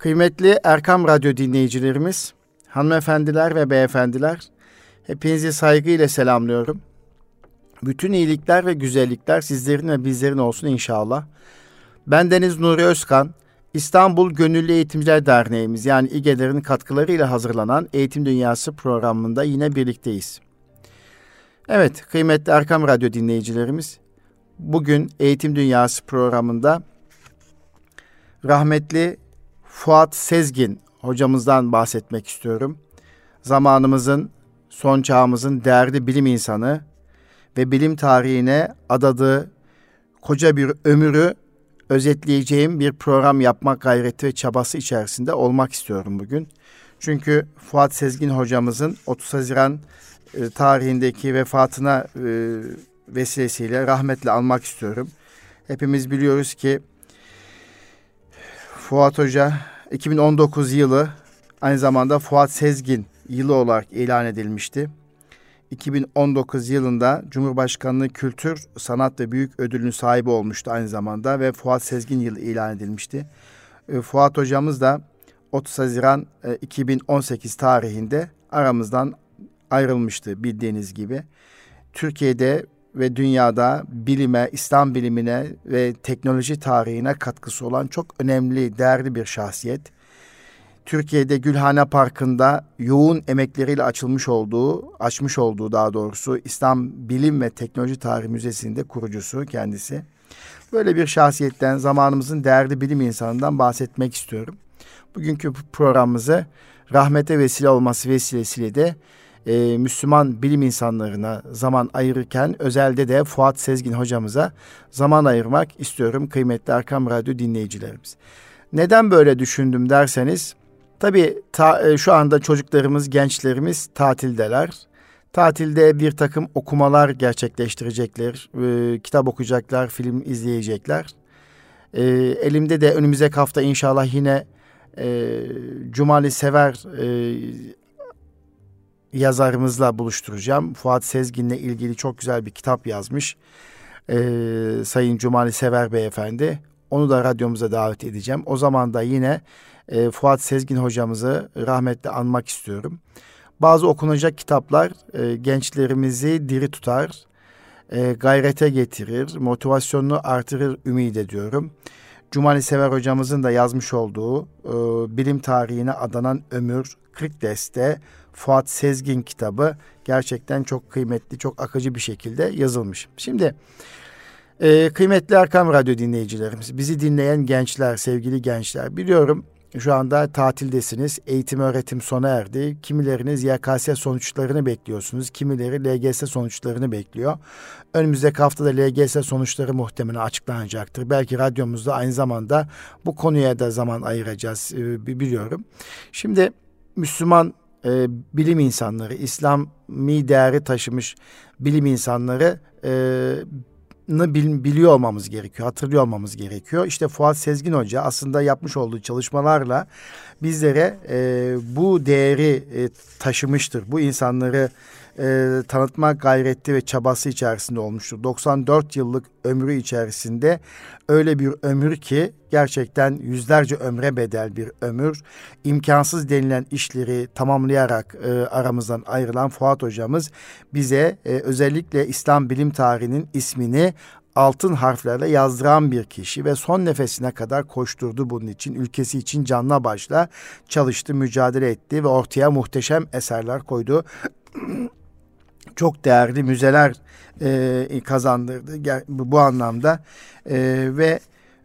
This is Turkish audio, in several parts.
Kıymetli Erkam Radyo dinleyicilerimiz, hanımefendiler ve beyefendiler, hepinizi saygıyla selamlıyorum. Bütün iyilikler ve güzellikler sizlerin ve bizlerin olsun inşallah. Ben Deniz Nuri Özkan, İstanbul Gönüllü Eğitimciler Derneğimiz yani İGEDER'in katkılarıyla hazırlanan Eğitim Dünyası programında yine birlikteyiz. Evet, kıymetli Erkam Radyo dinleyicilerimiz, bugün Eğitim Dünyası programında rahmetli Fuat Sezgin hocamızdan bahsetmek istiyorum. Zamanımızın, son çağımızın değerli bilim insanı ve bilim tarihine adadığı koca bir ömürü özetleyeceğim bir program yapmak gayreti ve çabası içerisinde olmak istiyorum bugün. Çünkü Fuat Sezgin hocamızın 30 Haziran e, tarihindeki vefatına e, vesilesiyle rahmetle almak istiyorum. Hepimiz biliyoruz ki Fuat Hoca 2019 yılı aynı zamanda Fuat Sezgin yılı olarak ilan edilmişti. 2019 yılında Cumhurbaşkanlığı Kültür, Sanat ve Büyük Ödülünün sahibi olmuştu aynı zamanda ve Fuat Sezgin yılı ilan edilmişti. E, Fuat hocamız da 30 Haziran 2018 tarihinde aramızdan ayrılmıştı bildiğiniz gibi. Türkiye'de ve dünyada bilime, İslam bilimine ve teknoloji tarihine katkısı olan çok önemli, değerli bir şahsiyet. Türkiye'de Gülhane Parkı'nda yoğun emekleriyle açılmış olduğu, açmış olduğu daha doğrusu İslam Bilim ve Teknoloji Tarihi Müzesi'nde kurucusu kendisi. Böyle bir şahsiyetten, zamanımızın değerli bilim insanından bahsetmek istiyorum. Bugünkü programımızı rahmete vesile olması vesilesiyle de e, Müslüman bilim insanlarına zaman ayırırken özelde de Fuat Sezgin hocamıza zaman ayırmak istiyorum kıymetli Arkam Radyo dinleyicilerimiz. Neden böyle düşündüm derseniz tabii ta, e, şu anda çocuklarımız, gençlerimiz tatildeler. Tatilde bir takım okumalar gerçekleştirecekler, e, kitap okuyacaklar, film izleyecekler. E, elimde de önümüzdeki hafta inşallah yine e, Cumali Sever e, yazarımızla buluşturacağım. Fuat Sezgin'le ilgili çok güzel bir kitap yazmış. Ee, Sayın Cumali Sever Beyefendi. Onu da radyomuza davet edeceğim. O zaman da yine e, Fuat Sezgin hocamızı rahmetle anmak istiyorum. Bazı okunacak kitaplar e, gençlerimizi diri tutar, e, gayrete getirir, motivasyonunu artırır ümit ediyorum. Cumali Sever hocamızın da yazmış olduğu e, bilim tarihine adanan ömür 40 deste Fuat Sezgin kitabı gerçekten çok kıymetli, çok akıcı bir şekilde yazılmış. Şimdi e, kıymetli Erkam Radyo dinleyicilerimiz, bizi dinleyen gençler, sevgili gençler biliyorum şu anda tatildesiniz. Eğitim öğretim sona erdi. Kimileriniz YKS sonuçlarını bekliyorsunuz. Kimileri LGS sonuçlarını bekliyor. Önümüzdeki haftada LGS sonuçları muhtemelen açıklanacaktır. Belki radyomuzda aynı zamanda bu konuya da zaman ayıracağız e, biliyorum. Şimdi Müslüman e, bilim insanları, İslami değeri taşımış bilim insanları e, bil, biliyor olmamız gerekiyor, hatırlıyor olmamız gerekiyor. İşte Fuat Sezgin Hoca aslında yapmış olduğu çalışmalarla bizlere e, bu değeri e, taşımıştır. Bu insanları e, tanıtma gayreti ve çabası içerisinde olmuştur. 94 yıllık ömrü içerisinde öyle bir ömür ki gerçekten yüzlerce ömre bedel bir ömür. İmkansız denilen işleri tamamlayarak e, aramızdan ayrılan Fuat hocamız bize e, özellikle İslam bilim tarihinin ismini altın harflerle yazdıran bir kişi ve son nefesine kadar koşturdu bunun için. Ülkesi için canla başla çalıştı, mücadele etti ve ortaya muhteşem eserler koydu. çok değerli müzeler e, kazandırdı bu, anlamda e, ve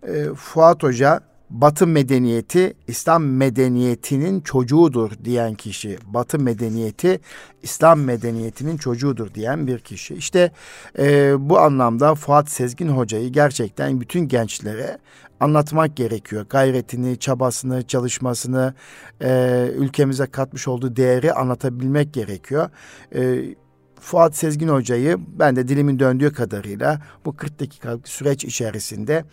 e, Fuat Hoca Batı medeniyeti İslam medeniyetinin çocuğudur diyen kişi. Batı medeniyeti İslam medeniyetinin çocuğudur diyen bir kişi. İşte e, bu anlamda Fuat Sezgin Hoca'yı gerçekten bütün gençlere anlatmak gerekiyor. Gayretini, çabasını, çalışmasını, e, ülkemize katmış olduğu değeri anlatabilmek gerekiyor. E, Fuat Sezgin Hoca'yı ben de dilimin döndüğü kadarıyla bu 40 dakikalık süreç içerisinde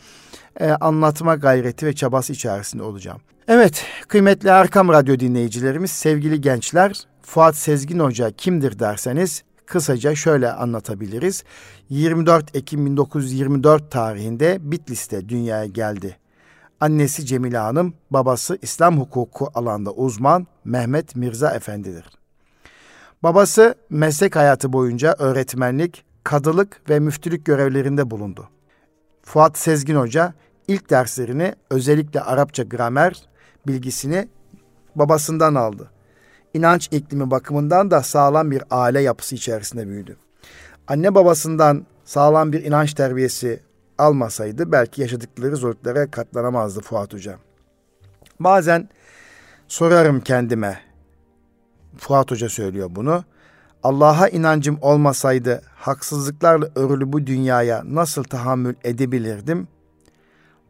e, anlatma gayreti ve çabası içerisinde olacağım. Evet kıymetli Erkam Radyo dinleyicilerimiz, sevgili gençler Fuat Sezgin Hoca kimdir derseniz kısaca şöyle anlatabiliriz. 24 Ekim 1924 tarihinde Bitlis'te dünyaya geldi. Annesi Cemile Hanım, babası İslam hukuku alanda uzman Mehmet Mirza Efendidir. Babası meslek hayatı boyunca öğretmenlik, kadılık ve müftülük görevlerinde bulundu. Fuat Sezgin Hoca ilk derslerini özellikle Arapça gramer bilgisini babasından aldı. İnanç iklimi bakımından da sağlam bir aile yapısı içerisinde büyüdü. Anne babasından sağlam bir inanç terbiyesi almasaydı belki yaşadıkları zorluklara katlanamazdı Fuat Hoca. Bazen sorarım kendime, Fuat Hoca söylüyor bunu. Allah'a inancım olmasaydı haksızlıklarla örülü bu dünyaya nasıl tahammül edebilirdim?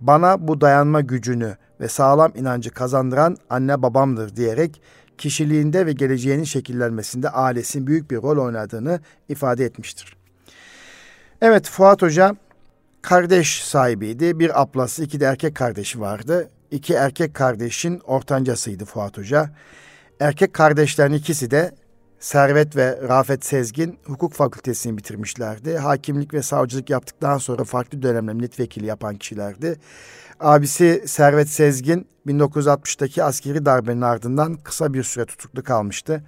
Bana bu dayanma gücünü ve sağlam inancı kazandıran anne babamdır diyerek kişiliğinde ve geleceğinin şekillenmesinde ailesinin büyük bir rol oynadığını ifade etmiştir. Evet Fuat Hoca kardeş sahibiydi. Bir ablası, iki de erkek kardeşi vardı. İki erkek kardeşin ortancasıydı Fuat Hoca. Erkek kardeşlerin ikisi de Servet ve Rafet Sezgin hukuk fakültesini bitirmişlerdi. Hakimlik ve savcılık yaptıktan sonra farklı dönemler milletvekili yapan kişilerdi. Abisi Servet Sezgin 1960'taki askeri darbenin ardından kısa bir süre tutuklu kalmıştı.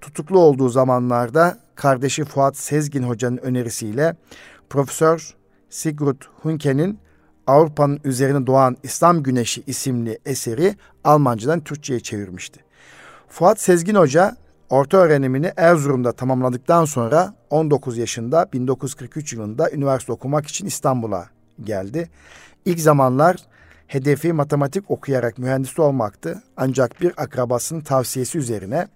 Tutuklu olduğu zamanlarda kardeşi Fuat Sezgin hocanın önerisiyle Profesör Sigurd Hunke'nin Avrupa'nın üzerine doğan İslam Güneşi isimli eseri Almancadan Türkçe'ye çevirmişti. Fuat Sezgin Hoca orta öğrenimini Erzurum'da tamamladıktan sonra 19 yaşında 1943 yılında üniversite okumak için İstanbul'a geldi. İlk zamanlar hedefi matematik okuyarak mühendis olmaktı. Ancak bir akrabasının tavsiyesi üzerine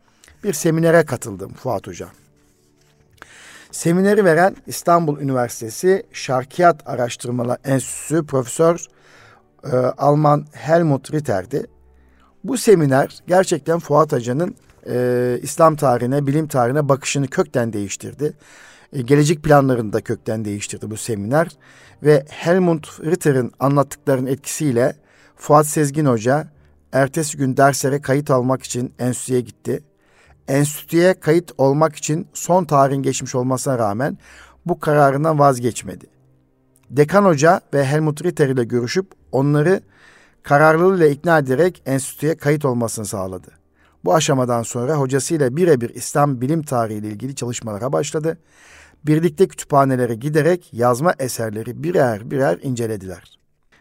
bir seminere katıldım Fuat Hoca. Semineri veren İstanbul Üniversitesi Şarkiyat Araştırmalar Enstitüsü Profesör e, Alman Helmut Ritter'di. Bu seminer gerçekten Fuat Hoca'nın e, İslam tarihine, bilim tarihine bakışını kökten değiştirdi. E, gelecek planlarını da kökten değiştirdi bu seminer. Ve Helmut Ritter'in anlattıklarının etkisiyle Fuat Sezgin Hoca ertesi gün derslere kayıt almak için enstitüye gitti. Enstitüye kayıt olmak için son tarihin geçmiş olmasına rağmen bu kararından vazgeçmedi. Dekan Hoca ve Helmut Ritter ile görüşüp onları kararlılığıyla ikna ederek enstitüye kayıt olmasını sağladı. Bu aşamadan sonra hocasıyla birebir İslam bilim tarihi ile ilgili çalışmalara başladı. Birlikte kütüphanelere giderek yazma eserleri birer birer incelediler.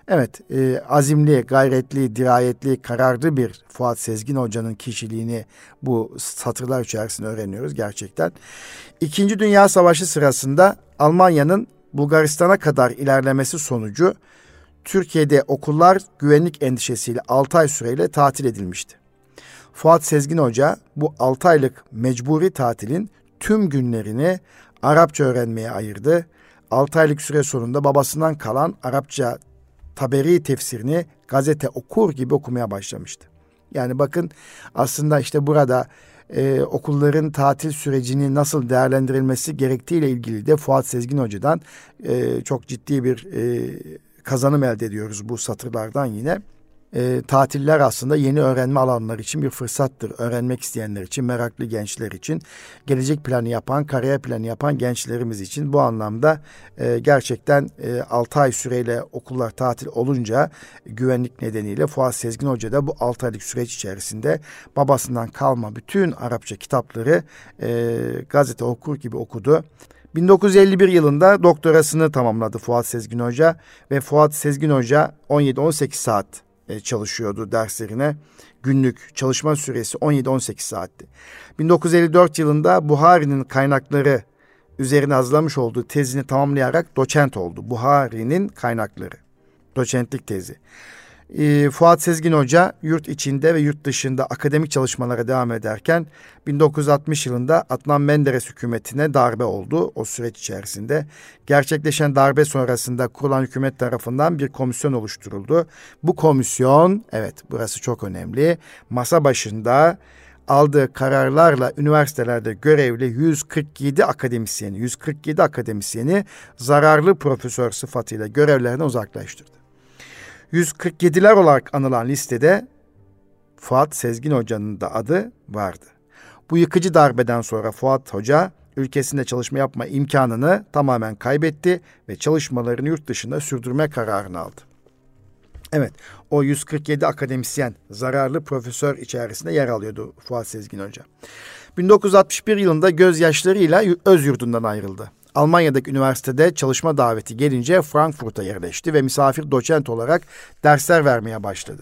Evet, e, azimli, gayretli, dirayetli, kararlı bir Fuat Sezgin Hoca'nın kişiliğini bu satırlar içerisinde öğreniyoruz gerçekten. İkinci Dünya Savaşı sırasında Almanya'nın Bulgaristan'a kadar ilerlemesi sonucu Türkiye'de okullar güvenlik endişesiyle 6 ay süreyle tatil edilmişti. Fuat Sezgin Hoca bu 6 aylık mecburi tatilin tüm günlerini Arapça öğrenmeye ayırdı. 6 aylık süre sonunda babasından kalan Arapça taberi tefsirini gazete okur gibi okumaya başlamıştı. Yani bakın aslında işte burada e, okulların tatil sürecini nasıl değerlendirilmesi gerektiğiyle ilgili de Fuat Sezgin Hoca'dan e, çok ciddi bir e, kazanım elde ediyoruz bu satırlardan yine e, tatiller aslında yeni öğrenme alanları için bir fırsattır. Öğrenmek isteyenler için, meraklı gençler için, gelecek planı yapan, kariyer planı yapan gençlerimiz için bu anlamda e, gerçekten e, 6 ay süreyle okullar tatil olunca güvenlik nedeniyle Fuat Sezgin Hoca da bu 6 aylık süreç içerisinde babasından kalma bütün Arapça kitapları e, gazete okur gibi okudu. 1951 yılında doktorasını tamamladı Fuat Sezgin Hoca ve Fuat Sezgin Hoca 17-18 saat e, çalışıyordu derslerine. Günlük çalışma süresi 17-18 saatti. 1954 yılında Buhari'nin kaynakları üzerine hazırlamış olduğu tezini tamamlayarak doçent oldu. Buhari'nin kaynakları. Doçentlik tezi e, Fuat Sezgin Hoca yurt içinde ve yurt dışında akademik çalışmalara devam ederken 1960 yılında Adnan Menderes hükümetine darbe oldu o süreç içerisinde. Gerçekleşen darbe sonrasında kurulan hükümet tarafından bir komisyon oluşturuldu. Bu komisyon evet burası çok önemli masa başında aldığı kararlarla üniversitelerde görevli 147 akademisyeni, 147 akademisyeni zararlı profesör sıfatıyla görevlerine uzaklaştırdı. 147'ler olarak anılan listede Fuat Sezgin Hoca'nın da adı vardı. Bu yıkıcı darbeden sonra Fuat Hoca ülkesinde çalışma yapma imkanını tamamen kaybetti ve çalışmalarını yurt dışında sürdürme kararını aldı. Evet, o 147 akademisyen, zararlı profesör içerisinde yer alıyordu Fuat Sezgin Hoca. 1961 yılında gözyaşlarıyla öz yurdundan ayrıldı. Almanya'daki üniversitede çalışma daveti gelince Frankfurt'a yerleşti ve misafir doçent olarak dersler vermeye başladı.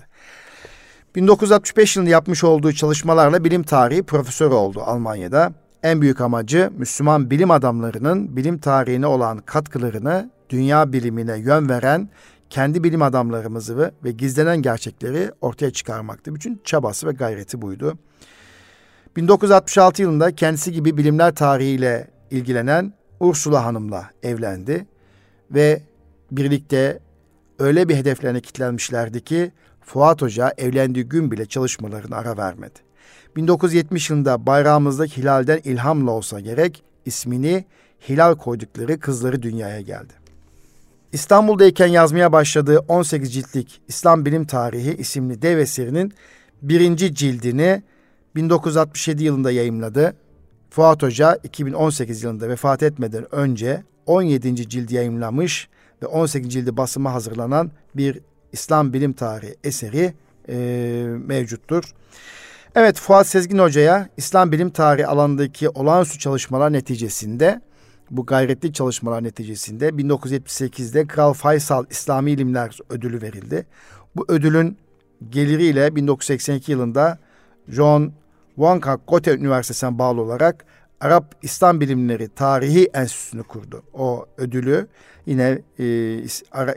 1965 yılında yapmış olduğu çalışmalarla bilim tarihi profesörü oldu Almanya'da. En büyük amacı Müslüman bilim adamlarının bilim tarihine olan katkılarını dünya bilimine yön veren kendi bilim adamlarımızı ve, gizlenen gerçekleri ortaya çıkarmaktı. Bütün çabası ve gayreti buydu. 1966 yılında kendisi gibi bilimler tarihiyle ilgilenen Ursula Hanım'la evlendi ve birlikte öyle bir hedeflerine kilitlenmişlerdi ki Fuat Hoca evlendiği gün bile çalışmalarına ara vermedi. 1970 yılında bayrağımızdaki hilalden ilhamla olsa gerek ismini Hilal koydukları kızları dünyaya geldi. İstanbul'dayken yazmaya başladığı 18 ciltlik İslam Bilim Tarihi isimli dev eserinin birinci cildini 1967 yılında yayımladı. Fuat Hoca 2018 yılında vefat etmeden önce 17. cildi yayımlamış ve 18. cildi basıma hazırlanan bir İslam bilim tarihi eseri e, mevcuttur. Evet Fuat Sezgin Hoca'ya İslam bilim tarihi alanındaki olağanüstü çalışmalar neticesinde bu gayretli çalışmalar neticesinde 1978'de Kral Faysal İslami İlimler Ödülü verildi. Bu ödülün geliriyle 1982 yılında John Wangkok Goethe Üniversitesi'ne bağlı olarak Arap İslam Bilimleri Tarihi Enstitüsü'nü kurdu. O ödülü yine e,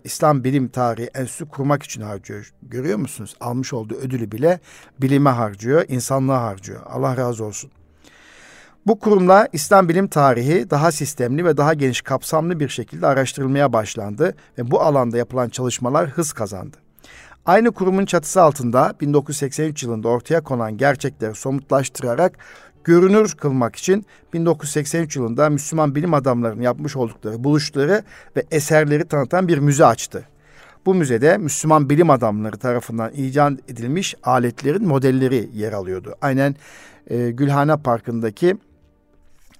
İslam Bilim Tarihi Enstitüsü kurmak için harcıyor. Görüyor musunuz? Almış olduğu ödülü bile bilime harcıyor, insanlığa harcıyor. Allah razı olsun. Bu kurumla İslam bilim tarihi daha sistemli ve daha geniş kapsamlı bir şekilde araştırılmaya başlandı ve bu alanda yapılan çalışmalar hız kazandı. Aynı kurumun çatısı altında 1983 yılında ortaya konan gerçekleri somutlaştırarak görünür kılmak için 1983 yılında Müslüman bilim adamlarının yapmış oldukları buluşları ve eserleri tanıtan bir müze açtı. Bu müzede Müslüman bilim adamları tarafından icat edilmiş aletlerin modelleri yer alıyordu. Aynen e, Gülhane Parkı'ndaki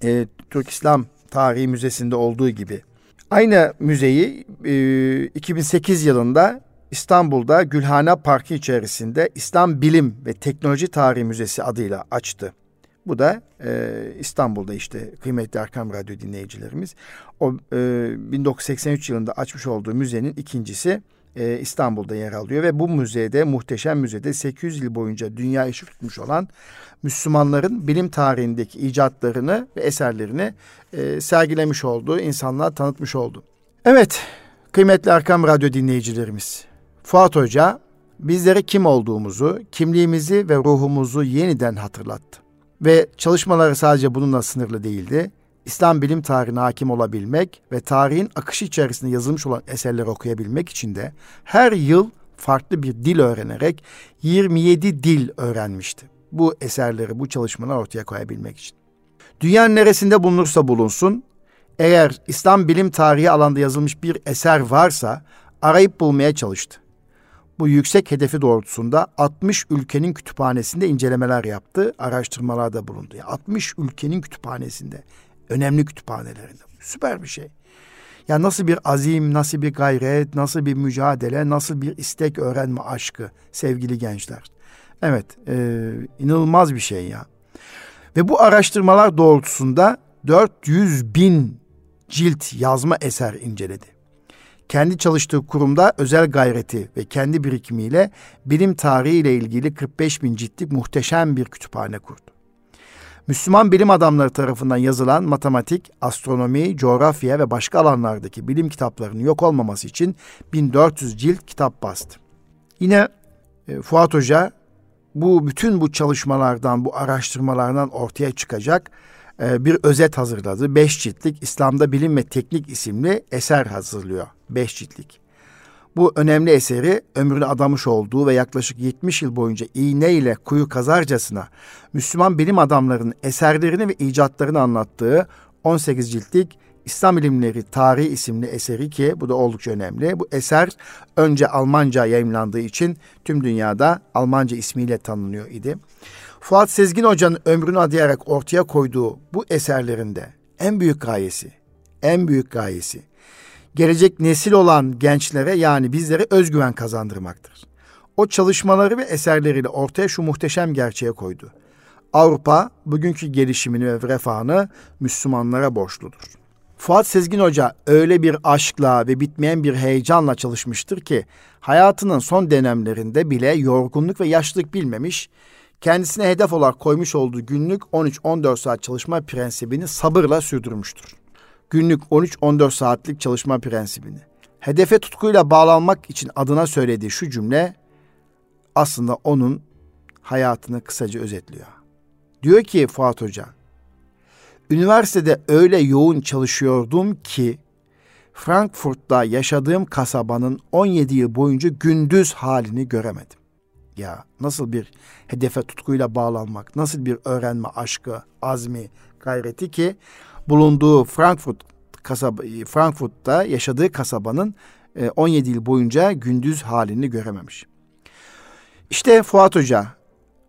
e, Türk İslam Tarihi Müzesi'nde olduğu gibi. Aynı müzeyi e, 2008 yılında İstanbul'da Gülhane Parkı içerisinde İslam Bilim ve Teknoloji Tarihi Müzesi adıyla açtı. Bu da e, İstanbul'da işte kıymetli Erkam Radyo dinleyicilerimiz. O e, 1983 yılında açmış olduğu müzenin ikincisi e, İstanbul'da yer alıyor ve bu müzede muhteşem müzede 800 yıl boyunca dünya ışık tutmuş olan Müslümanların bilim tarihindeki icatlarını ve eserlerini e, sergilemiş oldu, insanlığa tanıtmış oldu. Evet, kıymetli Erkam Radyo dinleyicilerimiz, Fuat Hoca bizlere kim olduğumuzu, kimliğimizi ve ruhumuzu yeniden hatırlattı. Ve çalışmaları sadece bununla sınırlı değildi. İslam bilim tarihine hakim olabilmek ve tarihin akışı içerisinde yazılmış olan eserleri okuyabilmek için de her yıl farklı bir dil öğrenerek 27 dil öğrenmişti. Bu eserleri, bu çalışmaları ortaya koyabilmek için. Dünyanın neresinde bulunursa bulunsun, eğer İslam bilim tarihi alanda yazılmış bir eser varsa arayıp bulmaya çalıştı. Bu yüksek hedefi doğrultusunda 60 ülkenin kütüphanesinde incelemeler yaptı, araştırmalarda bulundu. Yani 60 ülkenin kütüphanesinde, önemli kütüphanelerinde. Süper bir şey. Ya nasıl bir azim, nasıl bir gayret, nasıl bir mücadele, nasıl bir istek öğrenme aşkı sevgili gençler. Evet, e, inanılmaz bir şey ya. Ve bu araştırmalar doğrultusunda 400 bin cilt yazma eser inceledi kendi çalıştığı kurumda özel gayreti ve kendi birikimiyle bilim tarihi ile ilgili 45 bin ciltlik muhteşem bir kütüphane kurdu. Müslüman bilim adamları tarafından yazılan matematik, astronomi, coğrafya ve başka alanlardaki bilim kitaplarının yok olmaması için 1400 cilt kitap bastı. Yine e, Fuat Hoca bu bütün bu çalışmalardan, bu araştırmalardan ortaya çıkacak e, bir özet hazırladı. Beş ciltlik İslam'da Bilim ve Teknik isimli eser hazırlıyor. Beş ciltlik. Bu önemli eseri ömrünü adamış olduğu ve yaklaşık 70 yıl boyunca iğne ile kuyu kazarcasına Müslüman bilim adamlarının eserlerini ve icatlarını anlattığı 18 ciltlik İslam İlimleri Tarihi isimli eseri ki bu da oldukça önemli. Bu eser önce Almanca yayımlandığı için tüm dünyada Almanca ismiyle tanınıyor idi. Fuat Sezgin Hoca'nın ömrünü adayarak ortaya koyduğu bu eserlerinde en büyük gayesi, en büyük gayesi gelecek nesil olan gençlere yani bizlere özgüven kazandırmaktır. O çalışmaları ve eserleriyle ortaya şu muhteşem gerçeğe koydu. Avrupa bugünkü gelişimini ve refahını Müslümanlara borçludur. Fuat Sezgin Hoca öyle bir aşkla ve bitmeyen bir heyecanla çalışmıştır ki hayatının son dönemlerinde bile yorgunluk ve yaşlılık bilmemiş, kendisine hedef olarak koymuş olduğu günlük 13-14 saat çalışma prensibini sabırla sürdürmüştür. Günlük 13-14 saatlik çalışma prensibini. Hedefe tutkuyla bağlanmak için adına söylediği şu cümle aslında onun hayatını kısaca özetliyor. Diyor ki Fuat Hoca, üniversitede öyle yoğun çalışıyordum ki Frankfurt'ta yaşadığım kasabanın 17 yıl boyunca gündüz halini göremedim. Ya nasıl bir hedefe tutkuyla bağlanmak, nasıl bir öğrenme aşkı, azmi, gayreti ki bulunduğu Frankfurt kasaba Frankfurt'ta yaşadığı kasabanın 17 e, yıl boyunca gündüz halini görememiş. İşte Fuat Hoca,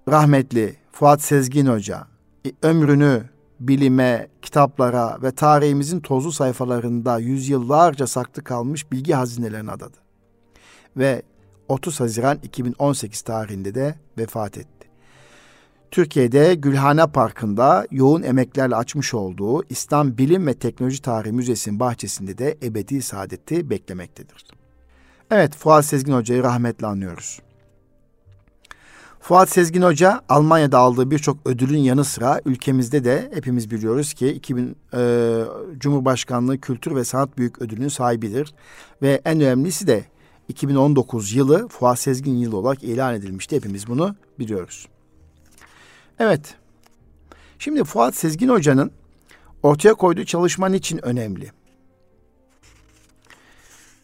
rahmetli Fuat Sezgin Hoca, e, ömrünü bilime, kitaplara ve tarihimizin tozlu sayfalarında yüzyıllarca saklı kalmış bilgi hazinelerine adadı. Ve 30 Haziran 2018 tarihinde de vefat etti. Türkiye'de Gülhane Parkı'nda yoğun emeklerle açmış olduğu İslam Bilim ve Teknoloji Tarihi Müzesi'nin bahçesinde de ebedi saadeti beklemektedir. Evet, Fuat Sezgin Hoca'yı rahmetle anıyoruz. Fuat Sezgin Hoca Almanya'da aldığı birçok ödülün yanı sıra ülkemizde de hepimiz biliyoruz ki 2000 e, Cumhurbaşkanlığı Kültür ve Sanat Büyük Ödülü'nün sahibidir. Ve en önemlisi de 2019 yılı Fuat Sezgin yılı olarak ilan edilmişti. Hepimiz bunu biliyoruz. Evet. Şimdi Fuat Sezgin Hoca'nın ortaya koyduğu çalışma için önemli?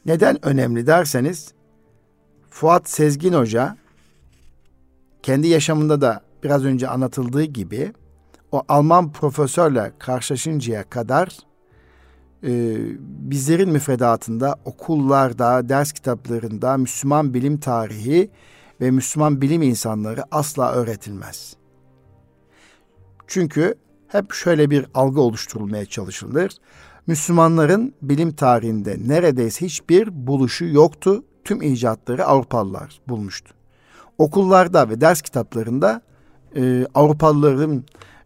Neden önemli derseniz Fuat Sezgin Hoca kendi yaşamında da biraz önce anlatıldığı gibi o Alman profesörle karşılaşıncaya kadar e, bizlerin müfredatında, okullarda, ders kitaplarında Müslüman bilim tarihi ve Müslüman bilim insanları asla öğretilmez. Çünkü hep şöyle bir algı oluşturulmaya çalışılır. Müslümanların bilim tarihinde neredeyse hiçbir buluşu yoktu. Tüm icatları Avrupalılar bulmuştu. Okullarda ve ders kitaplarında e, Avrupalıların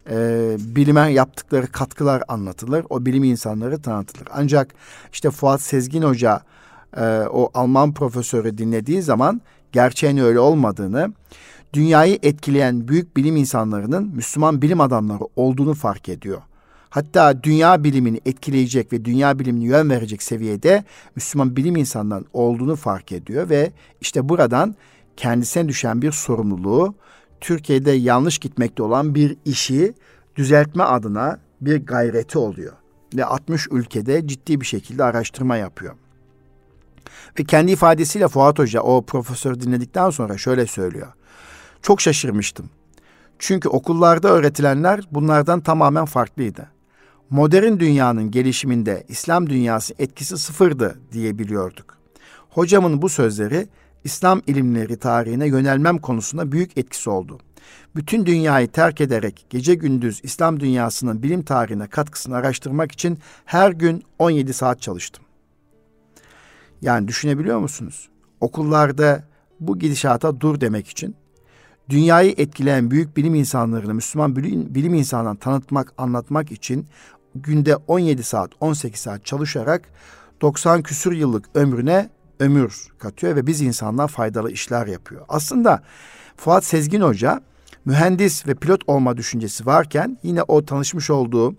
e, bilime yaptıkları katkılar anlatılır. O bilim insanları tanıtılır. Ancak işte Fuat Sezgin Hoca e, o Alman profesörü dinlediği zaman gerçeğin öyle olmadığını, dünyayı etkileyen büyük bilim insanlarının Müslüman bilim adamları olduğunu fark ediyor. Hatta dünya bilimini etkileyecek ve dünya bilimini yön verecek seviyede Müslüman bilim insanlarının olduğunu fark ediyor ve işte buradan kendisine düşen bir sorumluluğu Türkiye'de yanlış gitmekte olan bir işi düzeltme adına bir gayreti oluyor. Ve 60 ülkede ciddi bir şekilde araştırma yapıyor. Ve kendi ifadesiyle Fuat Hoca o profesör dinledikten sonra şöyle söylüyor. Çok şaşırmıştım. Çünkü okullarda öğretilenler bunlardan tamamen farklıydı. Modern dünyanın gelişiminde İslam dünyası etkisi sıfırdı diye biliyorduk. Hocamın bu sözleri İslam ilimleri tarihine yönelmem konusunda büyük etkisi oldu. Bütün dünyayı terk ederek gece gündüz İslam dünyasının bilim tarihine katkısını araştırmak için her gün 17 saat çalıştım. Yani düşünebiliyor musunuz? Okullarda bu gidişata dur demek için dünyayı etkileyen büyük bilim insanlarını Müslüman bilim, bilim insanlarına tanıtmak, anlatmak için günde 17 saat, 18 saat çalışarak 90 küsür yıllık ömrüne ömür katıyor ve biz insanlar faydalı işler yapıyor. Aslında Fuat Sezgin Hoca mühendis ve pilot olma düşüncesi varken yine o tanışmış olduğu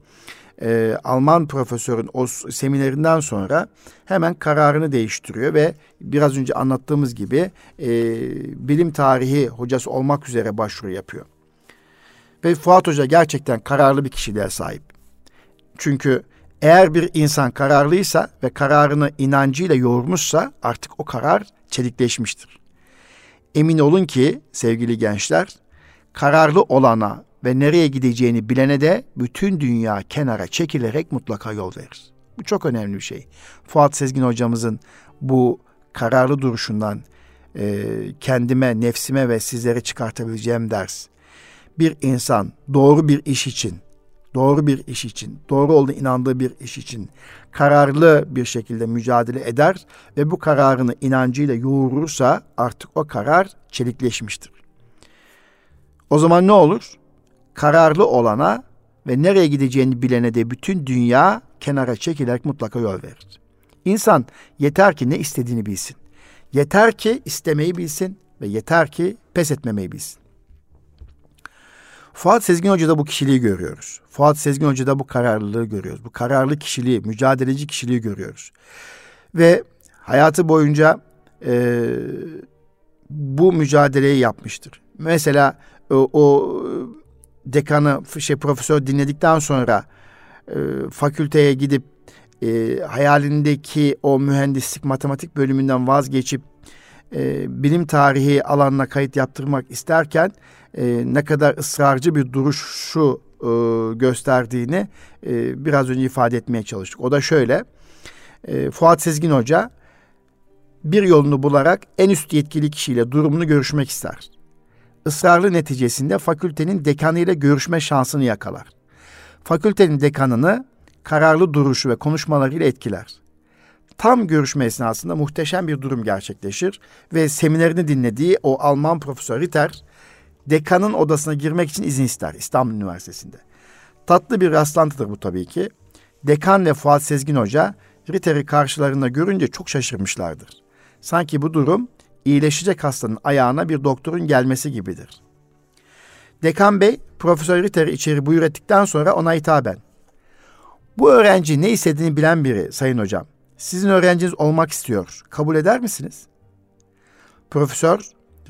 e, Alman profesörün o seminerinden sonra hemen kararını değiştiriyor ve biraz önce anlattığımız gibi e, bilim tarihi hocası olmak üzere başvuru yapıyor. Ve Fuat Hoca gerçekten kararlı bir kişiliğe sahip. Çünkü eğer bir insan kararlıysa ve kararını inancıyla yoğurmuşsa artık o karar çelikleşmiştir. Emin olun ki sevgili gençler, kararlı olana ve nereye gideceğini bilene de bütün dünya kenara çekilerek mutlaka yol verir. Bu çok önemli bir şey. Fuat Sezgin hocamızın bu kararlı duruşundan e, kendime, nefsime ve sizlere çıkartabileceğim ders. Bir insan doğru bir iş için doğru bir iş için, doğru olduğuna inandığı bir iş için kararlı bir şekilde mücadele eder ve bu kararını inancıyla yoğurursa artık o karar çelikleşmiştir. O zaman ne olur? Kararlı olana ve nereye gideceğini bilene de bütün dünya kenara çekilerek mutlaka yol verir. İnsan yeter ki ne istediğini bilsin. Yeter ki istemeyi bilsin ve yeter ki pes etmemeyi bilsin. Fuat Sezgin Hoca'da bu kişiliği görüyoruz. Fuat Sezgin Hoca'da bu kararlılığı görüyoruz. Bu kararlı kişiliği, mücadeleci kişiliği görüyoruz. Ve hayatı boyunca e, bu mücadeleyi yapmıştır. Mesela o, o dekanı, şey profesör dinledikten sonra e, fakülteye gidip e, hayalindeki o mühendislik matematik bölümünden vazgeçip e, bilim tarihi alanına kayıt yaptırmak isterken e, ne kadar ısrarcı bir duruşu e, gösterdiğini e, biraz önce ifade etmeye çalıştık. O da şöyle, e, Fuat Sezgin Hoca bir yolunu bularak en üst yetkili kişiyle durumunu görüşmek ister. Israrlı neticesinde fakültenin dekanı ile görüşme şansını yakalar. Fakültenin dekanını kararlı duruşu ve konuşmalarıyla etkiler. Tam görüşme esnasında muhteşem bir durum gerçekleşir ve seminerini dinlediği o Alman profesör Ritter dekanın odasına girmek için izin ister İstanbul Üniversitesi'nde. Tatlı bir rastlantıdır bu tabii ki. Dekan ve Fuat Sezgin Hoca Ritter'i karşılarında görünce çok şaşırmışlardır. Sanki bu durum iyileşecek hastanın ayağına bir doktorun gelmesi gibidir. Dekan Bey, Profesör Ritter'i içeri buyur ettikten sonra ona hitaben. Bu öğrenci ne istediğini bilen biri sayın hocam. Sizin öğrenciniz olmak istiyor. Kabul eder misiniz? Profesör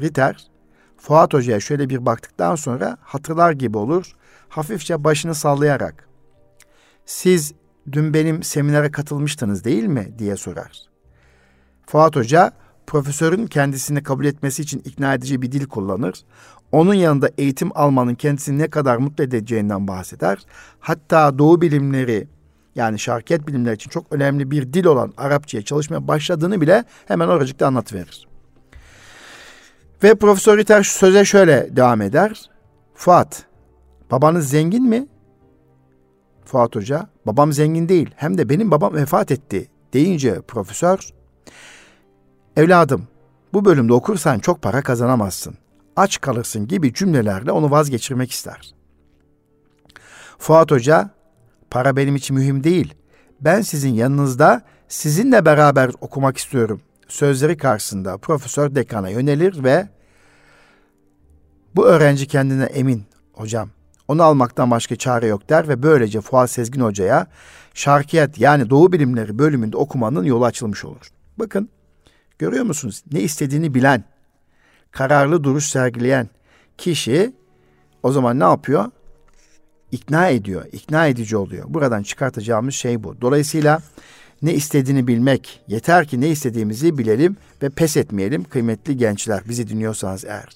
Ritter, Fuat Hoca'ya şöyle bir baktıktan sonra hatırlar gibi olur. Hafifçe başını sallayarak. Siz dün benim seminere katılmıştınız değil mi diye sorar. Fuat Hoca profesörün kendisini kabul etmesi için ikna edici bir dil kullanır. Onun yanında eğitim almanın kendisini ne kadar mutlu edeceğinden bahseder. Hatta doğu bilimleri yani şarkiyet bilimleri için çok önemli bir dil olan Arapçaya çalışmaya başladığını bile hemen oracıkta anlatıverir. Ve Profesör Ritter söze şöyle devam eder. Fuat, babanız zengin mi? Fuat Hoca, babam zengin değil hem de benim babam vefat etti deyince profesör, evladım bu bölümde okursan çok para kazanamazsın, aç kalırsın gibi cümlelerle onu vazgeçirmek ister. Fuat Hoca, para benim için mühim değil, ben sizin yanınızda sizinle beraber okumak istiyorum sözleri karşısında profesör dekana yönelir ve bu öğrenci kendine emin hocam onu almaktan başka çare yok der ve böylece Fuat Sezgin Hoca'ya şarkiyat yani doğu bilimleri bölümünde okumanın yolu açılmış olur. Bakın görüyor musunuz ne istediğini bilen, kararlı duruş sergileyen kişi o zaman ne yapıyor? İkna ediyor, ikna edici oluyor. Buradan çıkartacağımız şey bu. Dolayısıyla ne istediğini bilmek, yeter ki ne istediğimizi bilelim ve pes etmeyelim kıymetli gençler bizi dinliyorsanız eğer.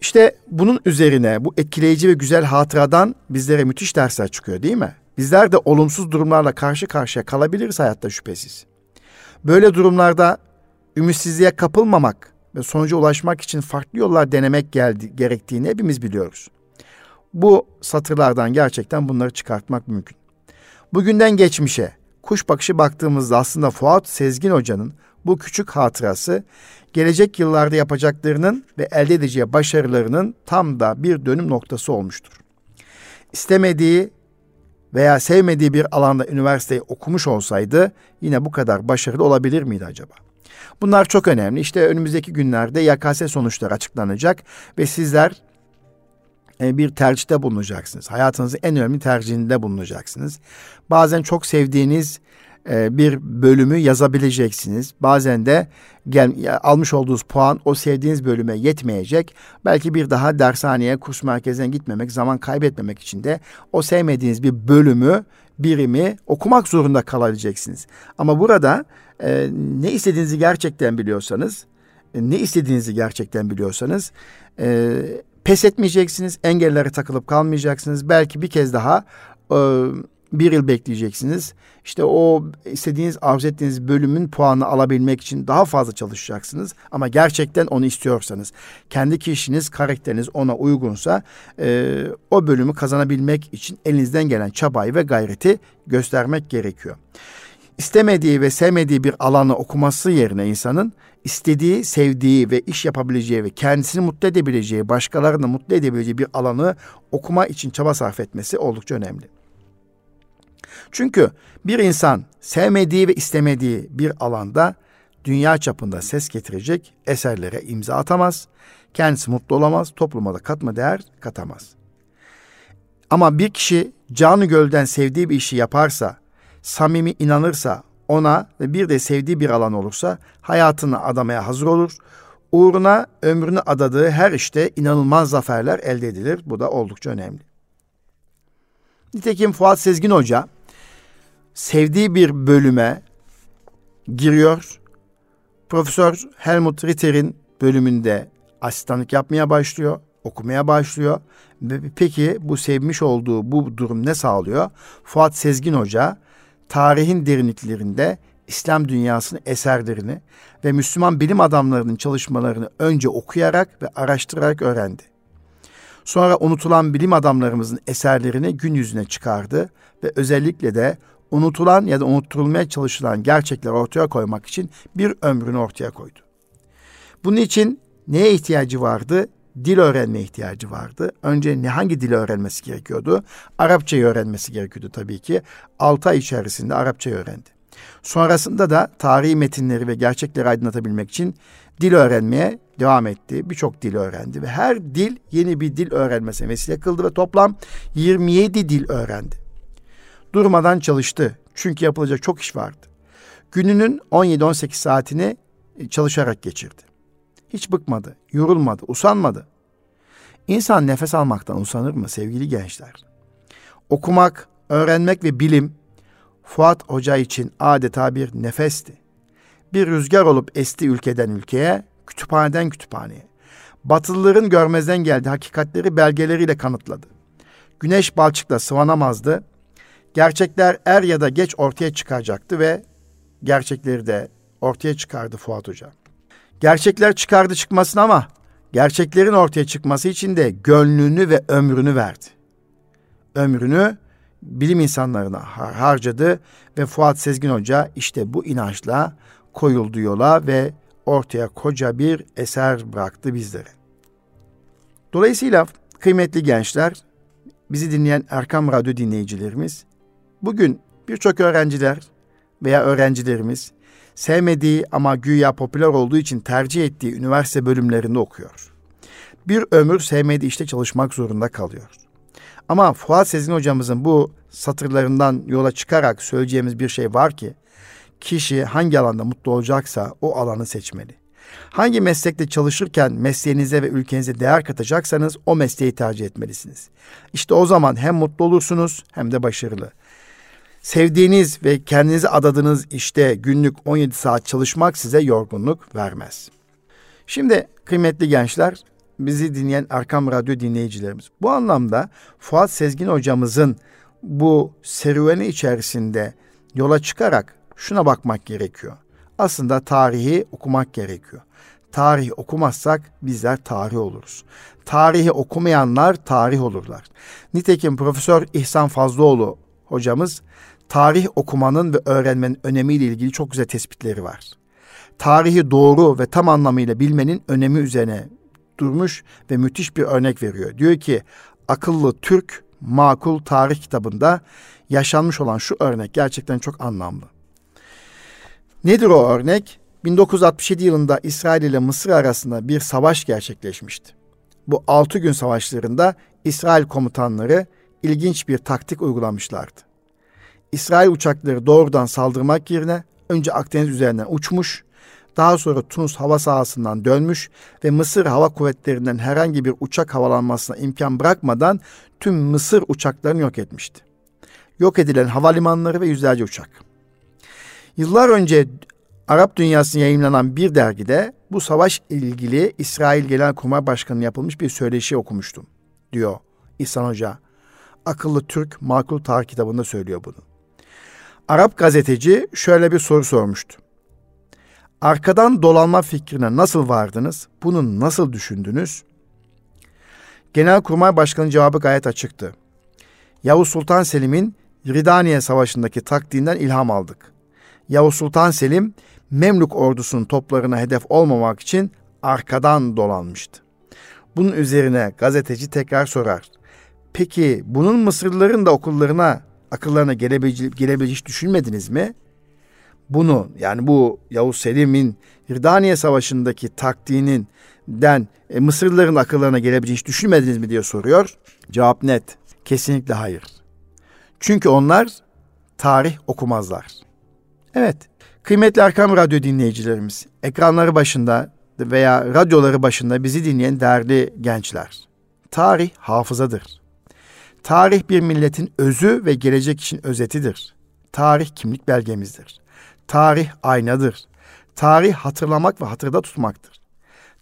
İşte bunun üzerine bu etkileyici ve güzel hatıradan bizlere müthiş dersler çıkıyor değil mi? Bizler de olumsuz durumlarla karşı karşıya kalabiliriz hayatta şüphesiz. Böyle durumlarda ümitsizliğe kapılmamak ve sonuca ulaşmak için farklı yollar denemek geldi, gerektiğini hepimiz biliyoruz. Bu satırlardan gerçekten bunları çıkartmak mümkün. Bugünden geçmişe, kuş bakışı baktığımızda aslında Fuat Sezgin Hoca'nın bu küçük hatırası gelecek yıllarda yapacaklarının ve elde edeceği başarılarının tam da bir dönüm noktası olmuştur. İstemediği veya sevmediği bir alanda üniversiteyi okumuş olsaydı yine bu kadar başarılı olabilir miydi acaba? Bunlar çok önemli. İşte önümüzdeki günlerde YKS sonuçları açıklanacak ve sizler bir tercihte bulunacaksınız. Hayatınızın en önemli tercihinde bulunacaksınız. Bazen çok sevdiğiniz e, bir bölümü yazabileceksiniz. Bazen de gel, almış olduğunuz puan o sevdiğiniz bölüme yetmeyecek. Belki bir daha dershaneye, kurs merkezine gitmemek, zaman kaybetmemek için de o sevmediğiniz bir bölümü, birimi okumak zorunda kalabileceksiniz. Ama burada e, ne istediğinizi gerçekten biliyorsanız, e, ne istediğinizi gerçekten biliyorsanız e, pes etmeyeceksiniz, engellere takılıp kalmayacaksınız. Belki bir kez daha e, bir yıl bekleyeceksiniz. İşte o istediğiniz, arzu ettiğiniz bölümün puanı alabilmek için daha fazla çalışacaksınız. Ama gerçekten onu istiyorsanız, kendi kişiniz, karakteriniz ona uygunsa e, o bölümü kazanabilmek için elinizden gelen çabayı ve gayreti göstermek gerekiyor. İstemediği ve sevmediği bir alanı okuması yerine insanın istediği, sevdiği ve iş yapabileceği ve kendisini mutlu edebileceği, başkalarını mutlu edebileceği bir alanı okuma için çaba sarf etmesi oldukça önemli. Çünkü bir insan sevmediği ve istemediği bir alanda dünya çapında ses getirecek eserlere imza atamaz. Kendisi mutlu olamaz, topluma da katma değer katamaz. Ama bir kişi canı gölden sevdiği bir işi yaparsa, samimi inanırsa, ona ve bir de sevdiği bir alan olursa hayatını adamaya hazır olur. Uğruna ömrünü adadığı her işte inanılmaz zaferler elde edilir. Bu da oldukça önemli. Nitekim Fuat Sezgin Hoca sevdiği bir bölüme giriyor. Profesör Helmut Ritter'in bölümünde asistanlık yapmaya başlıyor, okumaya başlıyor. Peki bu sevmiş olduğu bu durum ne sağlıyor? Fuat Sezgin Hoca tarihin derinliklerinde İslam dünyasının eserlerini ve Müslüman bilim adamlarının çalışmalarını önce okuyarak ve araştırarak öğrendi. Sonra unutulan bilim adamlarımızın eserlerini gün yüzüne çıkardı ve özellikle de unutulan ya da unutturulmaya çalışılan gerçekleri ortaya koymak için bir ömrünü ortaya koydu. Bunun için neye ihtiyacı vardı? Dil öğrenmeye ihtiyacı vardı. Önce ne hangi dili öğrenmesi gerekiyordu? Arapçayı öğrenmesi gerekiyordu tabii ki. Altı ay içerisinde Arapçayı öğrendi. Sonrasında da tarihi metinleri ve gerçekleri aydınlatabilmek için dil öğrenmeye devam etti. Birçok dil öğrendi ve her dil yeni bir dil öğrenmesine vesile kıldı ve toplam 27 dil öğrendi durmadan çalıştı. Çünkü yapılacak çok iş vardı. Gününün 17-18 saatini e, çalışarak geçirdi. Hiç bıkmadı, yorulmadı, usanmadı. İnsan nefes almaktan usanır mı sevgili gençler? Okumak, öğrenmek ve bilim Fuat Hoca için adeta bir nefesti. Bir rüzgar olup esti ülkeden ülkeye, kütüphaneden kütüphaneye. Batılıların görmezden geldi hakikatleri belgeleriyle kanıtladı. Güneş balçıkla sıvanamazdı, gerçekler er ya da geç ortaya çıkacaktı ve gerçekleri de ortaya çıkardı Fuat Hoca. Gerçekler çıkardı çıkmasın ama gerçeklerin ortaya çıkması için de gönlünü ve ömrünü verdi. Ömrünü bilim insanlarına harcadı ve Fuat Sezgin Hoca işte bu inançla koyuldu yola ve ortaya koca bir eser bıraktı bizlere. Dolayısıyla kıymetli gençler, bizi dinleyen Erkam Radyo dinleyicilerimiz, Bugün birçok öğrenciler veya öğrencilerimiz sevmediği ama güya popüler olduğu için tercih ettiği üniversite bölümlerinde okuyor. Bir ömür sevmediği işte çalışmak zorunda kalıyor. Ama Fuat Sezgin hocamızın bu satırlarından yola çıkarak söyleyeceğimiz bir şey var ki kişi hangi alanda mutlu olacaksa o alanı seçmeli. Hangi meslekte çalışırken mesleğinize ve ülkenize değer katacaksanız o mesleği tercih etmelisiniz. İşte o zaman hem mutlu olursunuz hem de başarılı. Sevdiğiniz ve kendinize adadığınız işte günlük 17 saat çalışmak size yorgunluk vermez. Şimdi kıymetli gençler, bizi dinleyen Arkam Radyo dinleyicilerimiz. Bu anlamda Fuat Sezgin hocamızın bu serüveni içerisinde yola çıkarak şuna bakmak gerekiyor. Aslında tarihi okumak gerekiyor. Tarih okumazsak bizler tarih oluruz. Tarihi okumayanlar tarih olurlar. Nitekim Profesör İhsan Fazlıoğlu hocamız tarih okumanın ve öğrenmenin önemiyle ilgili çok güzel tespitleri var. Tarihi doğru ve tam anlamıyla bilmenin önemi üzerine durmuş ve müthiş bir örnek veriyor. Diyor ki akıllı Türk makul tarih kitabında yaşanmış olan şu örnek gerçekten çok anlamlı. Nedir o örnek? 1967 yılında İsrail ile Mısır arasında bir savaş gerçekleşmişti. Bu altı gün savaşlarında İsrail komutanları ilginç bir taktik uygulamışlardı. İsrail uçakları doğrudan saldırmak yerine önce Akdeniz üzerinden uçmuş, daha sonra Tunus hava sahasından dönmüş ve Mısır Hava Kuvvetleri'nden herhangi bir uçak havalanmasına imkan bırakmadan tüm Mısır uçaklarını yok etmişti. Yok edilen havalimanları ve yüzlerce uçak. Yıllar önce Arap dünyasına yayınlanan bir dergide bu savaş ilgili İsrail Genelkurmay Başkanı yapılmış bir söyleşi okumuştum diyor İhsan Hoca Akıllı Türk Makul Tarih kitabında söylüyor bunu. Arap gazeteci şöyle bir soru sormuştu. Arkadan dolanma fikrine nasıl vardınız? Bunu nasıl düşündünüz? Genelkurmay Başkanı cevabı gayet açıktı. Yavuz Sultan Selim'in Ridaniye Savaşı'ndaki taktiğinden ilham aldık. Yavuz Sultan Selim Memlük ordusunun toplarına hedef olmamak için arkadan dolanmıştı. Bunun üzerine gazeteci tekrar sorar. Peki bunun Mısırlıların da okullarına, akıllarına gelebileceğini gelebileceği hiç düşünmediniz mi? Bunu yani bu Yavuz Selim'in Hirdaniye Savaşı'ndaki taktiğinin den e, Mısırlıların akıllarına gelebileceğini hiç düşünmediniz mi diye soruyor. Cevap net. Kesinlikle hayır. Çünkü onlar tarih okumazlar. Evet. Kıymetli Erkam Radyo dinleyicilerimiz, ekranları başında veya radyoları başında bizi dinleyen değerli gençler. Tarih hafızadır. Tarih bir milletin özü ve gelecek için özetidir. Tarih kimlik belgemizdir. Tarih aynadır. Tarih hatırlamak ve hatırda tutmaktır.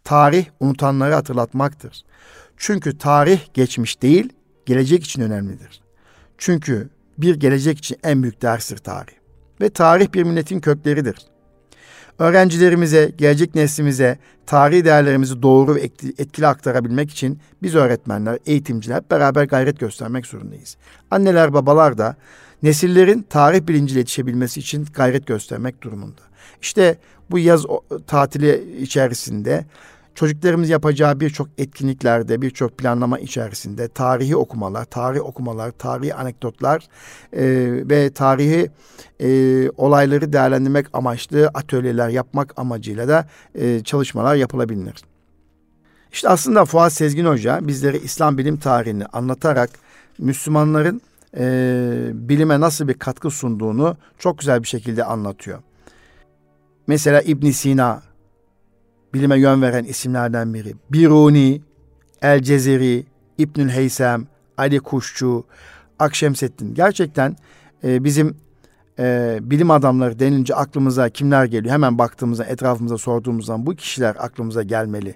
Tarih unutanları hatırlatmaktır. Çünkü tarih geçmiş değil, gelecek için önemlidir. Çünkü bir gelecek için en büyük derstir tarih. Ve tarih bir milletin kökleridir. Öğrencilerimize, gelecek neslimize tarihi değerlerimizi doğru ve etkili aktarabilmek için biz öğretmenler, eğitimciler beraber gayret göstermek zorundayız. Anneler, babalar da nesillerin tarih bilinciyle yetişebilmesi için gayret göstermek durumunda. İşte bu yaz tatili içerisinde çocuklarımız yapacağı birçok etkinliklerde, birçok planlama içerisinde tarihi okumalar, tarih okumalar, tarihi anekdotlar e, ve tarihi e, olayları değerlendirmek amaçlı atölyeler yapmak amacıyla da e, çalışmalar yapılabilir. İşte aslında Fuat Sezgin Hoca bizlere İslam bilim tarihini anlatarak Müslümanların e, bilime nasıl bir katkı sunduğunu çok güzel bir şekilde anlatıyor. Mesela İbn Sina bilime yön veren isimlerden biri. Biruni, El Cezeri, İbnül Heysem, Ali Kuşçu, Akşemseddin. Gerçekten e, bizim e, bilim adamları denilince aklımıza kimler geliyor? Hemen baktığımızda, etrafımıza sorduğumuzda bu kişiler aklımıza gelmeli.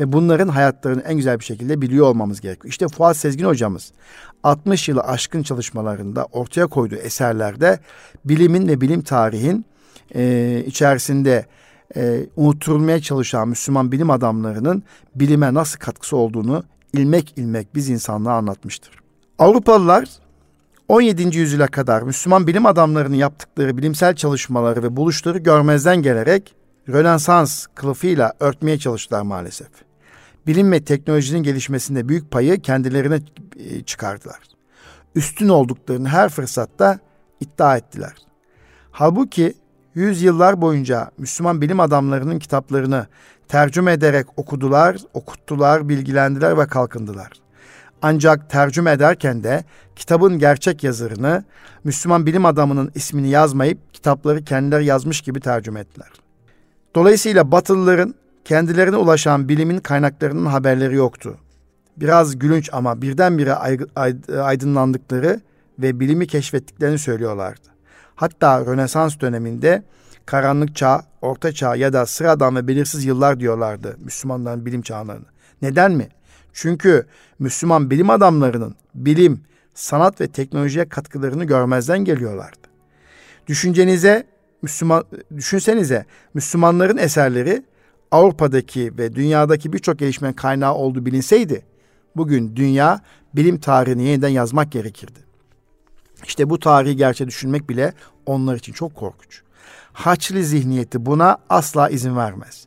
Ve bunların hayatlarını en güzel bir şekilde biliyor olmamız gerekiyor. İşte Fuat Sezgin hocamız 60 yılı aşkın çalışmalarında ortaya koyduğu eserlerde bilimin ve bilim tarihin e, içerisinde e, unutturulmaya çalışan Müslüman bilim adamlarının bilime nasıl katkısı olduğunu ilmek ilmek biz insanlığa anlatmıştır. Avrupalılar 17. yüzyıla kadar Müslüman bilim adamlarının yaptıkları bilimsel çalışmaları ve buluşları görmezden gelerek Rönesans kılıfıyla örtmeye çalıştılar maalesef. Bilim ve teknolojinin gelişmesinde büyük payı kendilerine e, çıkardılar. Üstün olduklarını her fırsatta iddia ettiler. Halbuki yüzyıllar boyunca Müslüman bilim adamlarının kitaplarını tercüme ederek okudular, okuttular, bilgilendiler ve kalkındılar. Ancak tercüme ederken de kitabın gerçek yazarını Müslüman bilim adamının ismini yazmayıp kitapları kendileri yazmış gibi tercüme ettiler. Dolayısıyla Batılıların kendilerine ulaşan bilimin kaynaklarının haberleri yoktu. Biraz gülünç ama birdenbire aydınlandıkları ve bilimi keşfettiklerini söylüyorlardı. Hatta Rönesans döneminde karanlık çağ, orta çağ ya da sıradan ve belirsiz yıllar diyorlardı Müslümanların bilim çağlarını. Neden mi? Çünkü Müslüman bilim adamlarının bilim, sanat ve teknolojiye katkılarını görmezden geliyorlardı. Düşüncenize Müslüman düşünsenize Müslümanların eserleri Avrupa'daki ve dünyadaki birçok gelişmenin kaynağı olduğu bilinseydi bugün dünya bilim tarihini yeniden yazmak gerekirdi. İşte bu tarihi gerçe düşünmek bile onlar için çok korkunç. Haçlı zihniyeti buna asla izin vermez.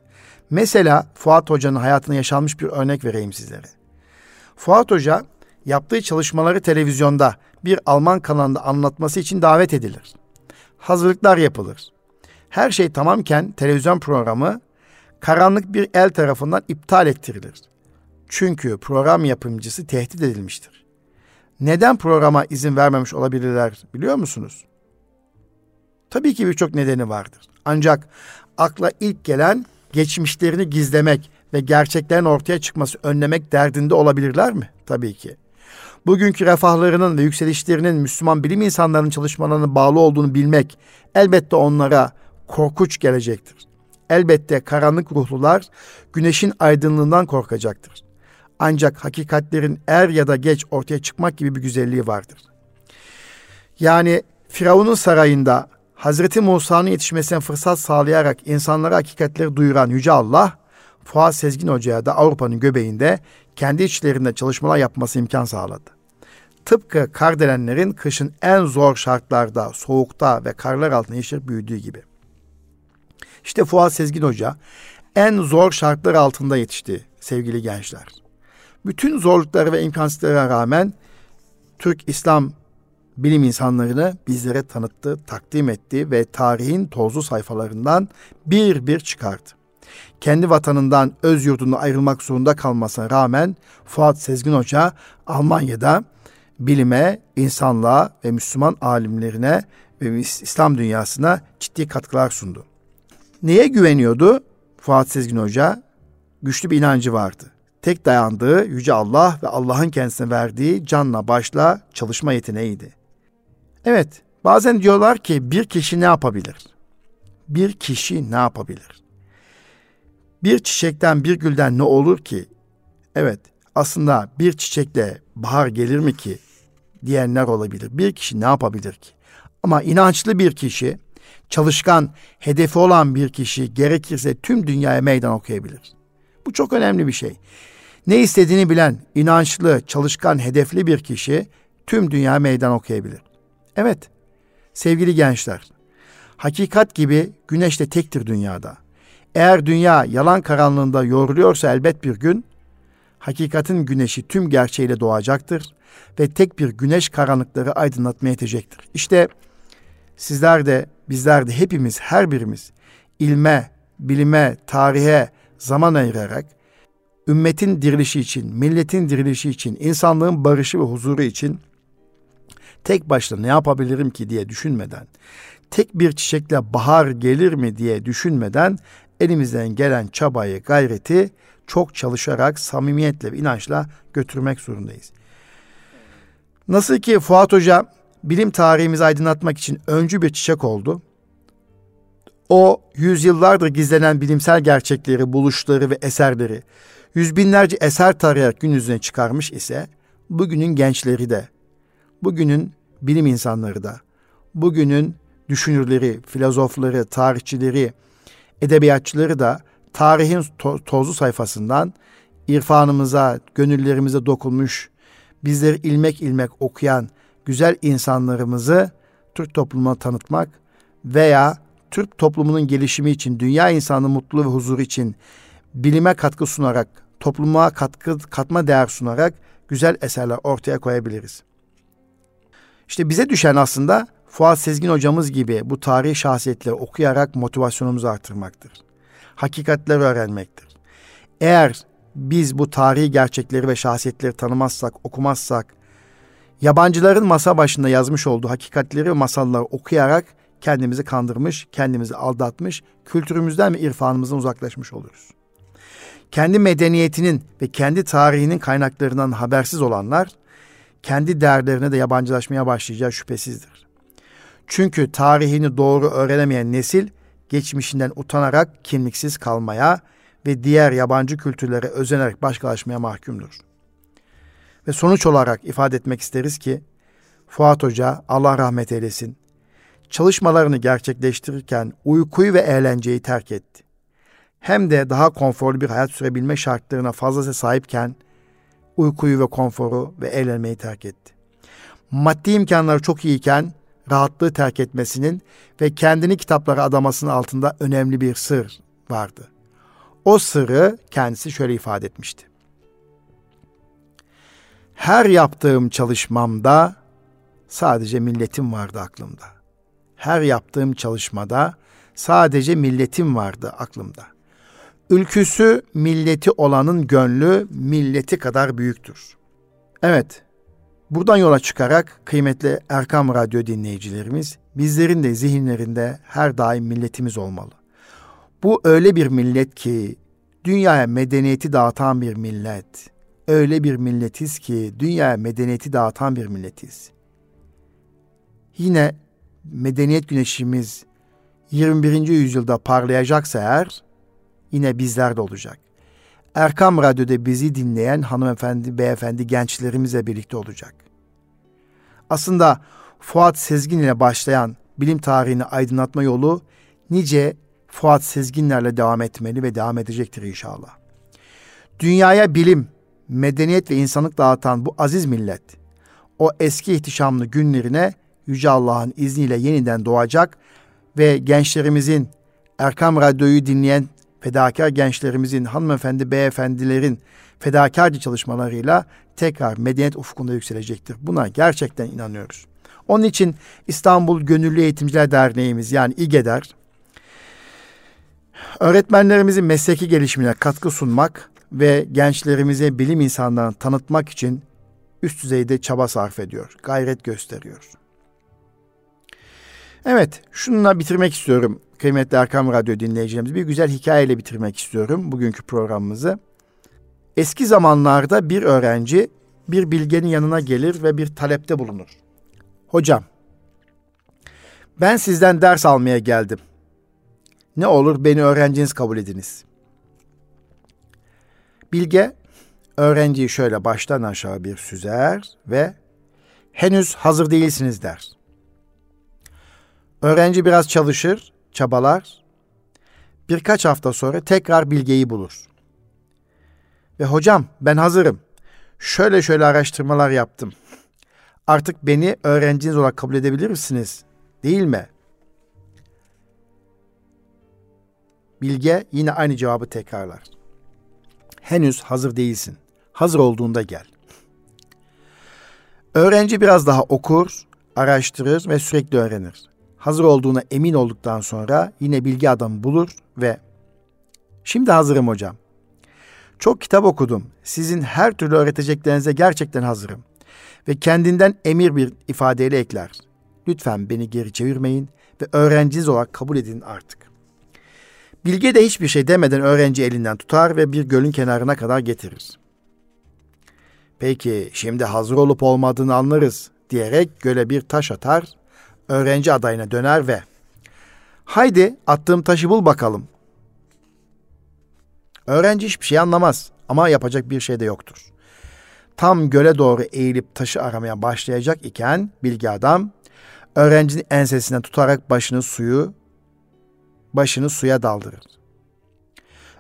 Mesela Fuat Hoca'nın hayatına yaşanmış bir örnek vereyim sizlere. Fuat Hoca yaptığı çalışmaları televizyonda bir Alman kanalında anlatması için davet edilir. Hazırlıklar yapılır. Her şey tamamken televizyon programı karanlık bir el tarafından iptal ettirilir. Çünkü program yapımcısı tehdit edilmiştir. Neden programa izin vermemiş olabilirler biliyor musunuz? Tabii ki birçok nedeni vardır. Ancak akla ilk gelen geçmişlerini gizlemek ve gerçeklerin ortaya çıkması önlemek derdinde olabilirler mi? Tabii ki. Bugünkü refahlarının ve yükselişlerinin Müslüman bilim insanlarının çalışmalarına bağlı olduğunu bilmek elbette onlara korkunç gelecektir. Elbette karanlık ruhlular güneşin aydınlığından korkacaktır. Ancak hakikatlerin er ya da geç ortaya çıkmak gibi bir güzelliği vardır. Yani Firavun'un sarayında Hazreti Musa'nın yetişmesine fırsat sağlayarak insanlara hakikatleri duyuran Yüce Allah, Fuat Sezgin Hoca'ya da Avrupa'nın göbeğinde kendi içlerinde çalışmalar yapması imkan sağladı. Tıpkı kardelenlerin kışın en zor şartlarda, soğukta ve karlar altında yaşayıp büyüdüğü gibi. İşte Fuat Sezgin Hoca en zor şartlar altında yetişti sevgili gençler. Bütün zorluklara ve imkansızlıklara rağmen Türk İslam bilim insanlarını bizlere tanıttı, takdim etti ve tarihin tozlu sayfalarından bir bir çıkardı. Kendi vatanından öz yurduna ayrılmak zorunda kalmasına rağmen Fuat Sezgin Hoca Almanya'da bilime, insanlığa ve Müslüman alimlerine ve İslam dünyasına ciddi katkılar sundu. Neye güveniyordu Fuat Sezgin Hoca? Güçlü bir inancı vardı. Tek dayandığı Yüce Allah ve Allah'ın kendisine verdiği canla başla çalışma yeteneğiydi. Evet, bazen diyorlar ki bir kişi ne yapabilir? Bir kişi ne yapabilir? Bir çiçekten bir gülden ne olur ki? Evet, aslında bir çiçekle bahar gelir mi ki? Diyenler olabilir. Bir kişi ne yapabilir ki? Ama inançlı bir kişi, çalışkan, hedefi olan bir kişi gerekirse tüm dünyaya meydan okuyabilir. Bu çok önemli bir şey. Ne istediğini bilen, inançlı, çalışkan, hedefli bir kişi tüm dünya meydan okuyabilir. Evet, sevgili gençler, hakikat gibi güneş de tektir dünyada. Eğer dünya yalan karanlığında yoruluyorsa elbet bir gün, hakikatin güneşi tüm gerçeğiyle doğacaktır ve tek bir güneş karanlıkları aydınlatmaya yetecektir. İşte sizler de, bizler de hepimiz, her birimiz ilme, bilime, tarihe zaman ayırarak ümmetin dirilişi için, milletin dirilişi için, insanlığın barışı ve huzuru için tek başına ne yapabilirim ki diye düşünmeden, tek bir çiçekle bahar gelir mi diye düşünmeden elimizden gelen çabayı, gayreti çok çalışarak, samimiyetle ve inançla götürmek zorundayız. Nasıl ki Fuat Hoca bilim tarihimizi aydınlatmak için öncü bir çiçek oldu. O yüzyıllardır gizlenen bilimsel gerçekleri, buluşları ve eserleri yüz binlerce eser tarayarak gün yüzüne çıkarmış ise bugünün gençleri de bugünün bilim insanları da, bugünün düşünürleri, filozofları, tarihçileri, edebiyatçıları da tarihin to- tozlu sayfasından irfanımıza, gönüllerimize dokunmuş, bizleri ilmek ilmek okuyan güzel insanlarımızı Türk toplumuna tanıtmak veya Türk toplumunun gelişimi için, dünya insanının mutluluğu ve huzuru için bilime katkı sunarak, topluma katkı katma değer sunarak güzel eserler ortaya koyabiliriz. İşte bize düşen aslında Fuat Sezgin hocamız gibi bu tarihi şahsiyetleri okuyarak motivasyonumuzu artırmaktır. Hakikatleri öğrenmektir. Eğer biz bu tarihi gerçekleri ve şahsiyetleri tanımazsak, okumazsak, yabancıların masa başında yazmış olduğu hakikatleri ve masalları okuyarak kendimizi kandırmış, kendimizi aldatmış, kültürümüzden ve irfanımızdan uzaklaşmış oluruz. Kendi medeniyetinin ve kendi tarihinin kaynaklarından habersiz olanlar kendi değerlerine de yabancılaşmaya başlayacağı şüphesizdir. Çünkü tarihini doğru öğrenemeyen nesil geçmişinden utanarak kimliksiz kalmaya ve diğer yabancı kültürlere özenerek başkalaşmaya mahkumdur. Ve sonuç olarak ifade etmek isteriz ki Fuat Hoca Allah rahmet eylesin çalışmalarını gerçekleştirirken uykuyu ve eğlenceyi terk etti. Hem de daha konforlu bir hayat sürebilme şartlarına fazlası sahipken uykuyu ve konforu ve eğlenmeyi terk etti. Maddi imkanları çok iyiyken rahatlığı terk etmesinin ve kendini kitaplara adamasının altında önemli bir sır vardı. O sırrı kendisi şöyle ifade etmişti. Her yaptığım çalışmamda sadece milletim vardı aklımda. Her yaptığım çalışmada sadece milletim vardı aklımda. Ülküsü milleti olanın gönlü milleti kadar büyüktür. Evet, buradan yola çıkarak kıymetli Erkam Radyo dinleyicilerimiz, bizlerin de zihinlerinde her daim milletimiz olmalı. Bu öyle bir millet ki dünyaya medeniyeti dağıtan bir millet. Öyle bir milletiz ki dünyaya medeniyeti dağıtan bir milletiz. Yine medeniyet güneşimiz 21. yüzyılda parlayacaksa eğer yine bizler de olacak. Erkam Radyo'da bizi dinleyen hanımefendi, beyefendi gençlerimizle birlikte olacak. Aslında Fuat Sezgin ile başlayan bilim tarihini aydınlatma yolu nice Fuat Sezginlerle devam etmeli ve devam edecektir inşallah. Dünyaya bilim, medeniyet ve insanlık dağıtan bu aziz millet, o eski ihtişamlı günlerine Yüce Allah'ın izniyle yeniden doğacak ve gençlerimizin, Erkam Radyo'yu dinleyen fedakar gençlerimizin, hanımefendi, beyefendilerin fedakarca çalışmalarıyla tekrar medeniyet ufkunda yükselecektir. Buna gerçekten inanıyoruz. Onun için İstanbul Gönüllü Eğitimciler Derneğimiz yani İGEDER, öğretmenlerimizin mesleki gelişimine katkı sunmak ve gençlerimize bilim insanlarını tanıtmak için üst düzeyde çaba sarf ediyor, gayret gösteriyor. Evet, şununla bitirmek istiyorum kıymetli Erkam Radyo dinleyicilerimiz. Bir güzel hikayeyle bitirmek istiyorum bugünkü programımızı. Eski zamanlarda bir öğrenci bir bilgenin yanına gelir ve bir talepte bulunur. Hocam, ben sizden ders almaya geldim. Ne olur beni öğrenciniz kabul ediniz. Bilge öğrenciyi şöyle baştan aşağı bir süzer ve henüz hazır değilsiniz der. Öğrenci biraz çalışır, çabalar. Birkaç hafta sonra tekrar bilgeyi bulur. Ve hocam ben hazırım. Şöyle şöyle araştırmalar yaptım. Artık beni öğrenciniz olarak kabul edebilir misiniz? Değil mi? Bilge yine aynı cevabı tekrarlar. Henüz hazır değilsin. Hazır olduğunda gel. Öğrenci biraz daha okur, araştırır ve sürekli öğrenir. Hazır olduğuna emin olduktan sonra yine bilgi adamı bulur ve şimdi hazırım hocam. Çok kitap okudum. Sizin her türlü öğreteceklerinize gerçekten hazırım. Ve kendinden emir bir ifadeyle ekler. Lütfen beni geri çevirmeyin ve öğrenciniz olarak kabul edin artık. Bilge de hiçbir şey demeden öğrenci elinden tutar ve bir gölün kenarına kadar getirir. Peki şimdi hazır olup olmadığını anlarız diyerek göle bir taş atar, öğrenci adayına döner ve haydi attığım taşı bul bakalım. Öğrenci hiçbir şey anlamaz ama yapacak bir şey de yoktur. Tam göle doğru eğilip taşı aramaya başlayacak iken bilgi adam öğrencinin ensesinden tutarak başını suyu başını suya daldırır.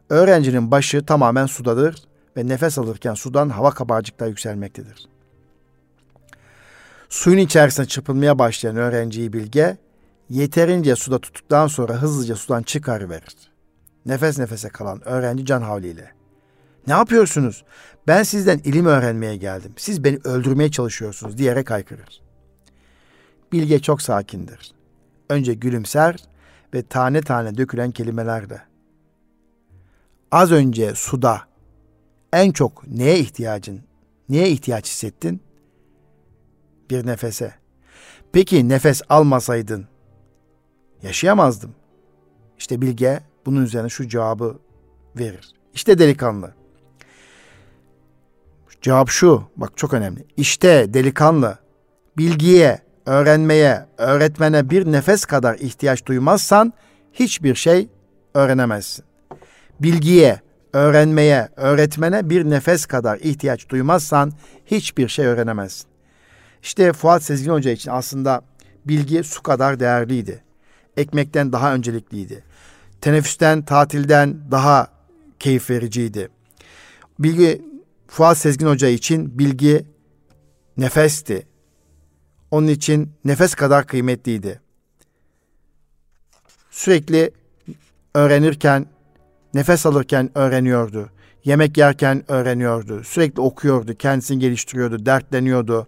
Öğrencinin başı tamamen sudadır ve nefes alırken sudan hava kabarcıkları yükselmektedir. Suyun içerisine çırpınmaya başlayan öğrenciyi bilge, yeterince suda tuttuktan sonra hızlıca sudan çıkarıverir. Nefes nefese kalan öğrenci can havliyle. Ne yapıyorsunuz? Ben sizden ilim öğrenmeye geldim. Siz beni öldürmeye çalışıyorsunuz diyerek haykırır. Bilge çok sakindir. Önce gülümser ve tane tane dökülen kelimelerle. Az önce suda en çok neye ihtiyacın, neye ihtiyaç hissettin? Bir nefese. Peki nefes almasaydın yaşayamazdım. İşte Bilge bunun üzerine şu cevabı verir. İşte delikanlı. Cevap şu, bak çok önemli. İşte delikanlı, bilgiye, öğrenmeye, öğretmene bir nefes kadar ihtiyaç duymazsan hiçbir şey öğrenemezsin. Bilgiye, öğrenmeye, öğretmene bir nefes kadar ihtiyaç duymazsan hiçbir şey öğrenemezsin. İşte Fuat Sezgin Hoca için aslında bilgi su kadar değerliydi. Ekmekten daha öncelikliydi. Teneffüsten, tatilden daha keyif vericiydi. Bilgi Fuat Sezgin Hoca için bilgi nefesti. Onun için nefes kadar kıymetliydi. Sürekli öğrenirken, nefes alırken öğreniyordu. Yemek yerken öğreniyordu. Sürekli okuyordu, kendisini geliştiriyordu, dertleniyordu.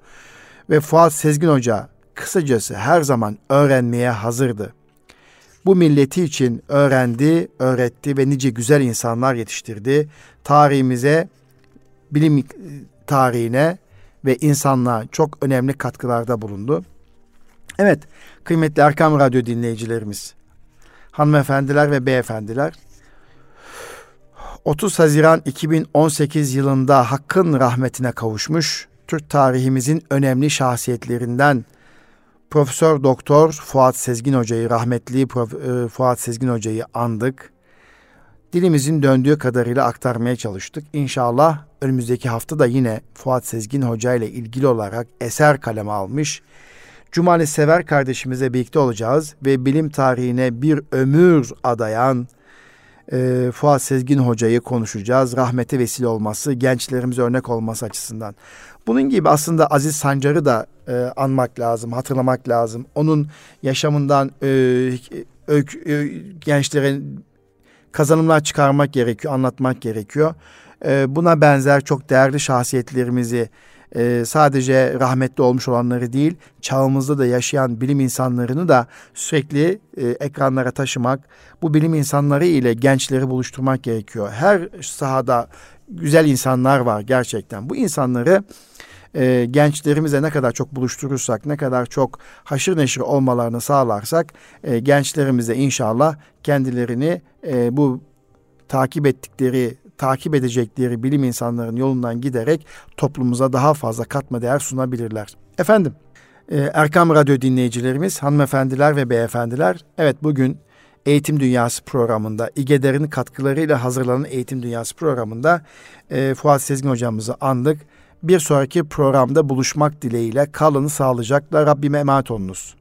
Ve Fuat Sezgin Hoca kısacası her zaman öğrenmeye hazırdı. Bu milleti için öğrendi, öğretti ve nice güzel insanlar yetiştirdi. Tarihimize, bilim tarihine ve insanlığa çok önemli katkılarda bulundu. Evet, kıymetli Erkam Radyo dinleyicilerimiz, hanımefendiler ve beyefendiler, 30 Haziran 2018 yılında Hakk'ın rahmetine kavuşmuş, Türk tarihimizin önemli şahsiyetlerinden Profesör Doktor Fuat Sezgin Hoca'yı, rahmetli Prof, e, Fuat Sezgin Hoca'yı andık. dilimizin döndüğü kadarıyla aktarmaya çalıştık. İnşallah önümüzdeki hafta da yine Fuat Sezgin Hoca ile ilgili olarak eser kaleme almış. Cumali Sever kardeşimize birlikte olacağız ve bilim tarihine bir ömür adayan e, Fuat Sezgin Hoca'yı konuşacağız. Rahmete vesile olması, gençlerimize örnek olması açısından. Bunun gibi aslında Aziz Sancar'ı da e, anmak lazım, hatırlamak lazım. Onun yaşamından e, öykü, e, gençlerin kazanımlar çıkarmak gerekiyor, anlatmak gerekiyor. E, buna benzer çok değerli şahsiyetlerimizi e, sadece rahmetli olmuş olanları değil, çağımızda da yaşayan bilim insanlarını da sürekli e, ekranlara taşımak, bu bilim insanları ile gençleri buluşturmak gerekiyor. Her sahada güzel insanlar var gerçekten. Bu insanları e, gençlerimize ne kadar çok buluşturursak, ne kadar çok haşır neşir olmalarını sağlarsak, e, gençlerimize inşallah kendilerini e, bu takip ettikleri takip edecekleri bilim insanların yolundan giderek toplumumuza daha fazla katma değer sunabilirler. Efendim, e, Erkam Radyo dinleyicilerimiz, hanımefendiler ve beyefendiler, evet bugün Eğitim Dünyası programında, İGEDER'in katkılarıyla hazırlanan Eğitim Dünyası programında e, Fuat Sezgin hocamızı andık. Bir sonraki programda buluşmak dileğiyle kalını sağlıcakla Rabbime emanet olunuz.